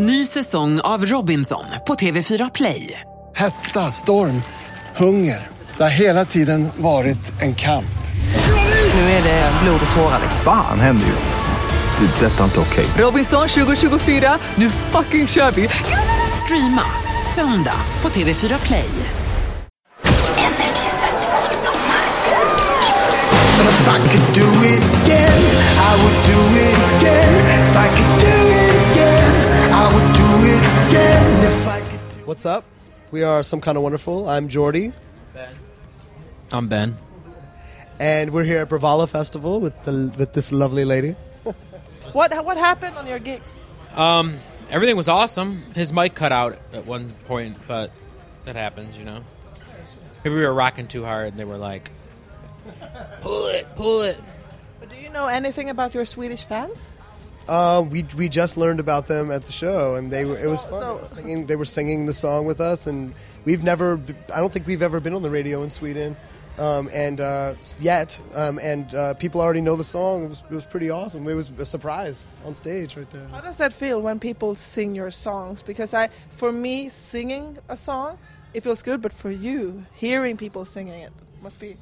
Ny säsong av Robinson på TV4 Play. Hetta, storm, hunger. Det har hela tiden varit en kamp. Nu är det blod och tårar. Fan händer just nu. Det. är Detta är inte okej. Robinson 2024, nu fucking kör vi! Streama söndag på TV4 Play. Energys festival sommar. If I could do it again, I would do it again. If I could do What's up? We are Some Kind of Wonderful. I'm Jordy, Ben. I'm Ben. and we're here at Bråvalla Festival with the with this lovely lady. What what happened on your gig? Um, everything was awesome. His mic cut out at one point, but that happens, you know. Maybe we were rocking too hard, and they were like, "Pull it, pull it." But Do you know anything about your Swedish fans? Uh, we we just learned about them at the show, and they were, it was fun. So- they, were singing, they were singing the song with us, and we've never. I don't think we've ever been on the radio in Sweden, um, and uh, yet, um, and uh, people already know the song. It was, it was pretty awesome. It was a surprise on stage right there. How does that feel when people sing your songs? Because I, for me, singing a song, it feels good, but for you, hearing people singing it must be.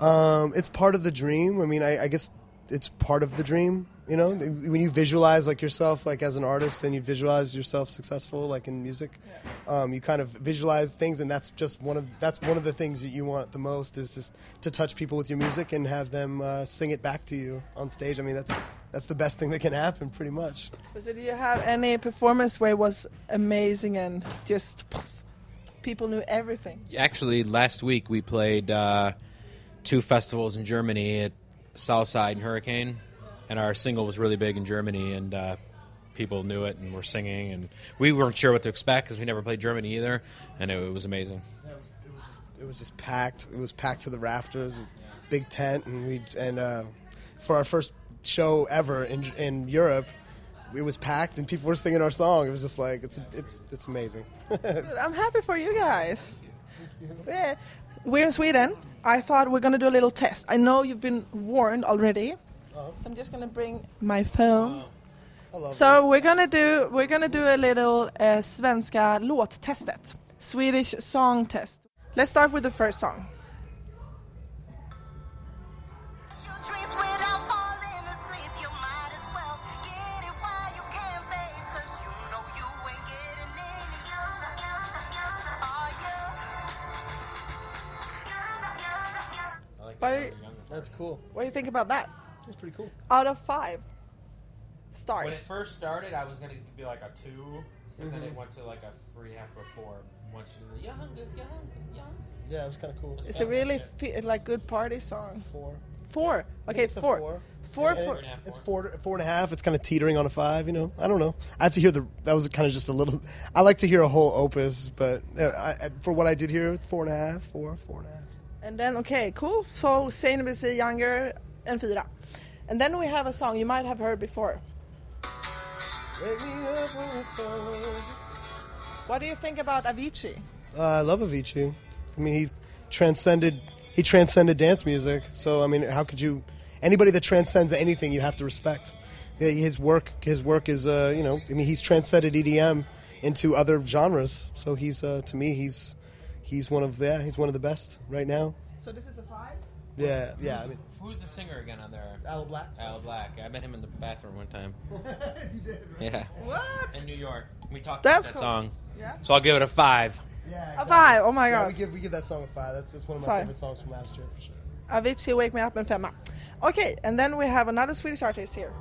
Um, it's part of the dream. I mean, I, I guess it's part of the dream. You know, when you visualize like yourself, like as an artist, and you visualize yourself successful, like in music, um, you kind of visualize things, and that's just one of that's one of the things that you want the most is just to touch people with your music and have them uh, sing it back to you on stage. I mean, that's that's the best thing that can happen, pretty much. So, do you have any performance where it was amazing and just people knew everything? Actually, last week we played uh, two festivals in Germany at Southside and Hurricane, and our single was really big in Germany, and uh, people knew it and were singing, and we weren't sure what to expect because we never played Germany either, and it, it was amazing. It was, it was just it was just packed. It was packed to the rafters, big tent, and we and uh, for our first show ever in in Europe, it was packed and people were singing our song. It was just like it's it's it's amazing. Dude, I'm happy for you guys. Yeah. We're in Sweden. I thought we're gonna do a little test. I know you've been warned already, so I'm just gonna bring my phone. Love So we're gonna do we're gonna do a little uh, svenska låttestet, Swedish song test. Let's start with the first song. What do That's cool. what do you think about that? That's pretty cool. Out of five When it stars. first started, I was gonna be like a two, and then it went to like a three and a half to a four. Once you were young, young, young. Yeah, it was kind of cool. It's a really fe- like good party song. four. Four. Okay, It's a four. four. Four. And four. it- It's four, four and a half. It's kind of teetering on a five. You know, I don't know. I have to hear the. That was kind of just a little. I like to hear a whole opus, but uh, I, I, for what I did here, four and a half, four, four and a half. And then, okay, cool. So, Seinabo Sey Younger and Fyra. And then we have a song you might have heard before. Wake me up when it's over. What do you think about Avicii? Uh, I love Avicii. I mean, he transcended. He transcended dance music. So I mean, how could you? Anybody that transcends anything, you have to respect. His work. His work is. Uh, you know. I mean, he's transcended EDM into other genres. So he's. Uh, to me, he's. He's one of the. Yeah, he's one of the best right now. So, this is a five? Yeah. Yeah. I mean, Who's the singer again on there? Aloe Blacc. Aloe Blacc. I met him in the bathroom one time. You did. Yeah. What? In New York. We talked That's about that cool. song. Yeah. So I'll give it a five. Yeah. A five. Oh my Yeah, god. we give we give that song a five. That's, that's one of my Five. favorite songs from last year for sure. Avicii, Wake Me Up, and Femma. Okay, and then we have another Swedish artist here.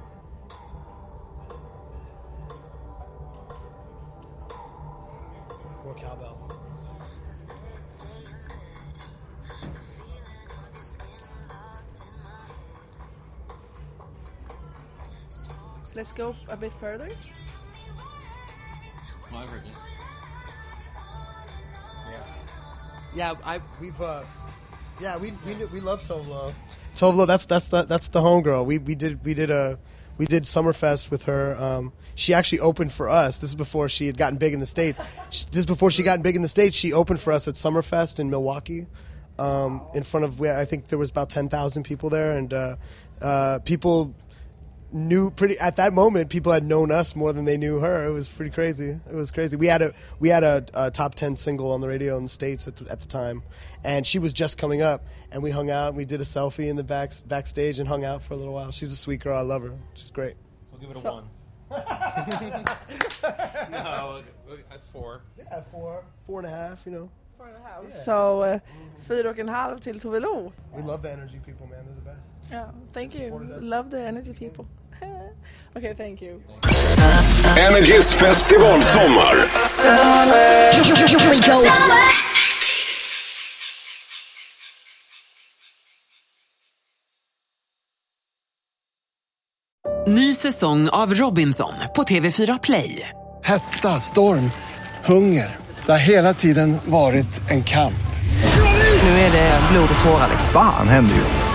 Let's go a bit further. Yeah, I we've uh, yeah we we knew- we love Tove Lo. Tovlo, that's that's the, that's the homegirl. We we did we did a we did Summerfest with her. Um, she actually opened for us. This is before she had gotten big in the states. She, this is before she got big in the states. She opened for us at Summerfest in Milwaukee. Um, in front of, I think there was about ten thousand people there, and uh, uh, people knew pretty at that moment people had known us more than they knew her. It was pretty crazy. It was crazy. We had a we had a, a top ten single on the radio in the states at the, at the time, and she was just coming up, and we hung out. and We did a selfie in the back backstage and hung out for a little while. She's a sweet girl. I love her. She's great. We'll give it a So- one. no, four. Yeah, four four and a half. You know, Så uh, fyra och en halv till Tove Lo. we love the energy people, man. They're the best. Yeah, thank you. Love the energy people. okay, thank you. Energys festivalsommar. Ny säsong av Robinson på TV4 Play. Hetta, storm, hunger. Det har hela tiden varit en kamp. Nu är det blod och tårar. Fan händer just nu.